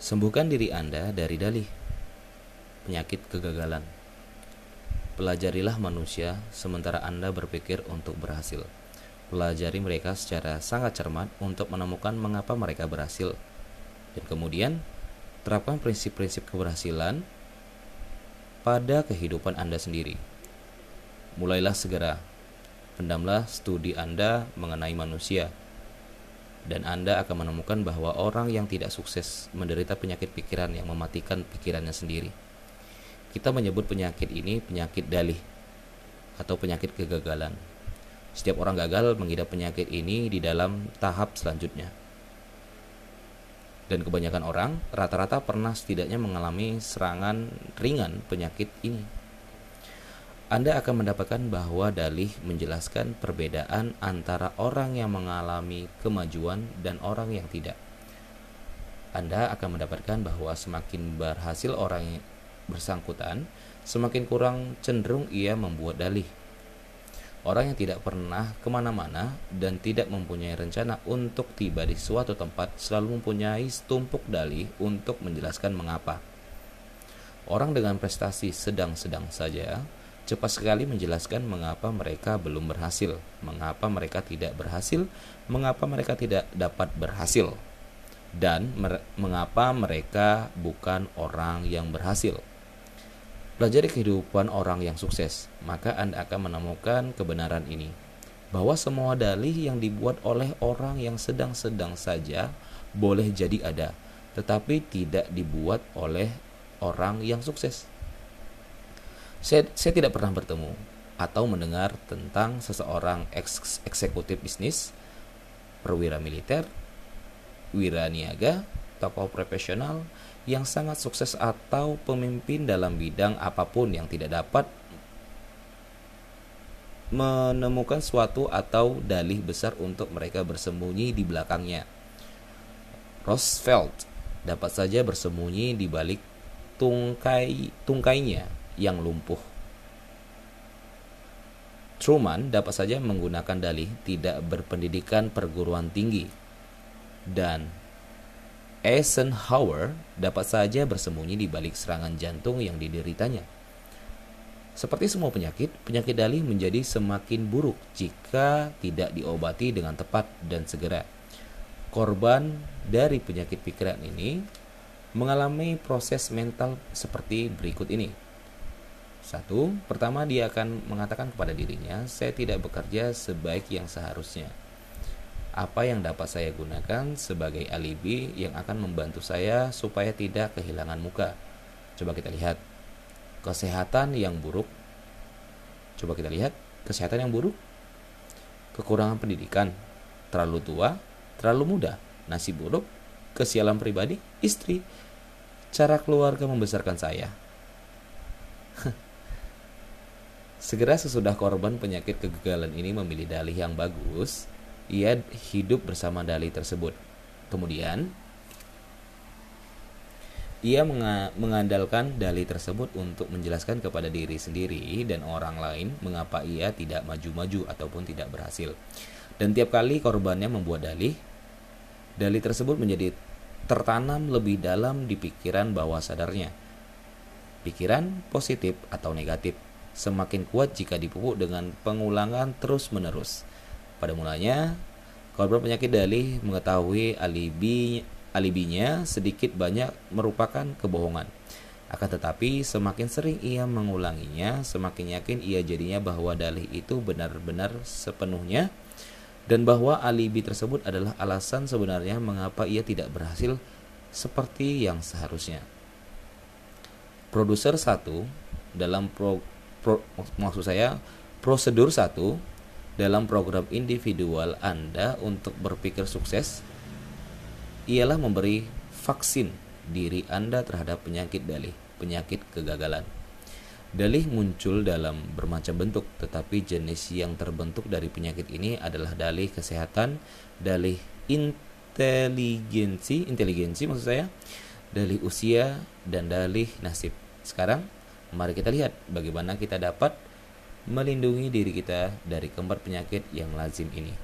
Sembuhkan diri Anda dari dalih penyakit kegagalan. Pelajarilah manusia sementara Anda berpikir untuk berhasil. Pelajari mereka secara sangat cermat untuk menemukan mengapa mereka berhasil. Dan kemudian, terapkan prinsip-prinsip keberhasilan pada kehidupan Anda sendiri. Mulailah segera. Pendamlah studi Anda mengenai manusia dan Anda akan menemukan bahwa orang yang tidak sukses menderita penyakit pikiran yang mematikan pikirannya sendiri. Kita menyebut penyakit ini penyakit dalih atau penyakit kegagalan. Setiap orang gagal mengidap penyakit ini di dalam tahap selanjutnya. Dan kebanyakan orang rata-rata pernah setidaknya mengalami serangan ringan penyakit ini. Anda akan mendapatkan bahwa dalih menjelaskan perbedaan antara orang yang mengalami kemajuan dan orang yang tidak. Anda akan mendapatkan bahwa semakin berhasil orang bersangkutan, semakin kurang cenderung ia membuat dalih. Orang yang tidak pernah ke mana-mana dan tidak mempunyai rencana untuk tiba di suatu tempat selalu mempunyai setumpuk dalih untuk menjelaskan mengapa. Orang dengan prestasi sedang-sedang saja cepat sekali menjelaskan mengapa mereka belum berhasil, mengapa mereka tidak berhasil, mengapa mereka tidak dapat berhasil, dan mer mengapa mereka bukan orang yang berhasil. Pelajari kehidupan orang yang sukses, maka Anda akan menemukan kebenaran ini bahwa semua dalih yang dibuat oleh orang yang sedang-sedang saja boleh jadi ada, tetapi tidak dibuat oleh orang yang sukses. Saya, saya tidak pernah bertemu atau mendengar tentang seseorang eks, eksekutif bisnis, perwira militer, wira niaga, tokoh profesional yang sangat sukses atau pemimpin dalam bidang apa pun yang tidak dapat menemukan suatu atau dalih besar untuk mereka bersembunyi di belakangnya. Roosevelt dapat saja bersembunyi di balik tungkai tungkainya yang lumpuh. Truman dapat saja menggunakan dalih tidak berpendidikan perguruan tinggi dan Eisenhower dapat saja bersembunyi di balik serangan jantung yang dideritanya. Seperti semua penyakit, penyakit dalih menjadi semakin buruk jika tidak diobati dengan tepat dan segera. Korban dari penyakit pikiran ini mengalami proses mental seperti berikut ini. Satu, pertama dia akan mengatakan kepada dirinya, saya tidak bekerja sebaik yang seharusnya. Apa yang dapat saya gunakan sebagai alibi yang akan membantu saya supaya tidak kehilangan muka? Coba kita lihat. Kesehatan yang buruk. Coba kita lihat. Kesehatan yang buruk. Kekurangan pendidikan. Terlalu tua. Terlalu muda. Nasi buruk. Kesialan pribadi. Istri. Cara keluarga membesarkan saya Segera sesudah korban penyakit kegagalan ini memilih dalih yang bagus, ia hidup bersama dalih tersebut. Kemudian, ia mengandalkan dalih tersebut untuk menjelaskan kepada diri sendiri dan orang lain mengapa ia tidak maju-maju ataupun tidak berhasil. Dan tiap kali korbannya membuat dalih, dalih tersebut menjadi tertanam lebih dalam di pikiran bawah sadarnya. Pikiran positif atau negatif semakin kuat jika dipupuk dengan pengulangan terus-menerus. Pada mulanya, korban penyakit dalih mengetahui alibi alibinya sedikit banyak merupakan kebohongan. Akan tetapi, semakin sering ia mengulanginya, semakin yakin ia jadinya bahwa dalih itu benar-benar sepenuhnya dan bahwa alibi tersebut adalah alasan sebenarnya mengapa ia tidak berhasil seperti yang seharusnya. Produser satu dalam pro pro, maksud saya prosedur satu dalam program individual Anda untuk berpikir sukses ialah memberi vaksin diri Anda terhadap penyakit dalih, penyakit kegagalan. Dalih muncul dalam bermacam bentuk, tetapi jenis yang terbentuk dari penyakit ini adalah dalih kesehatan, dalih inteligensi, inteligensi maksud saya, dalih usia, dan dalih nasib. Sekarang Mari kita lihat bagaimana kita dapat melindungi diri kita dari keempat penyakit yang lazim ini.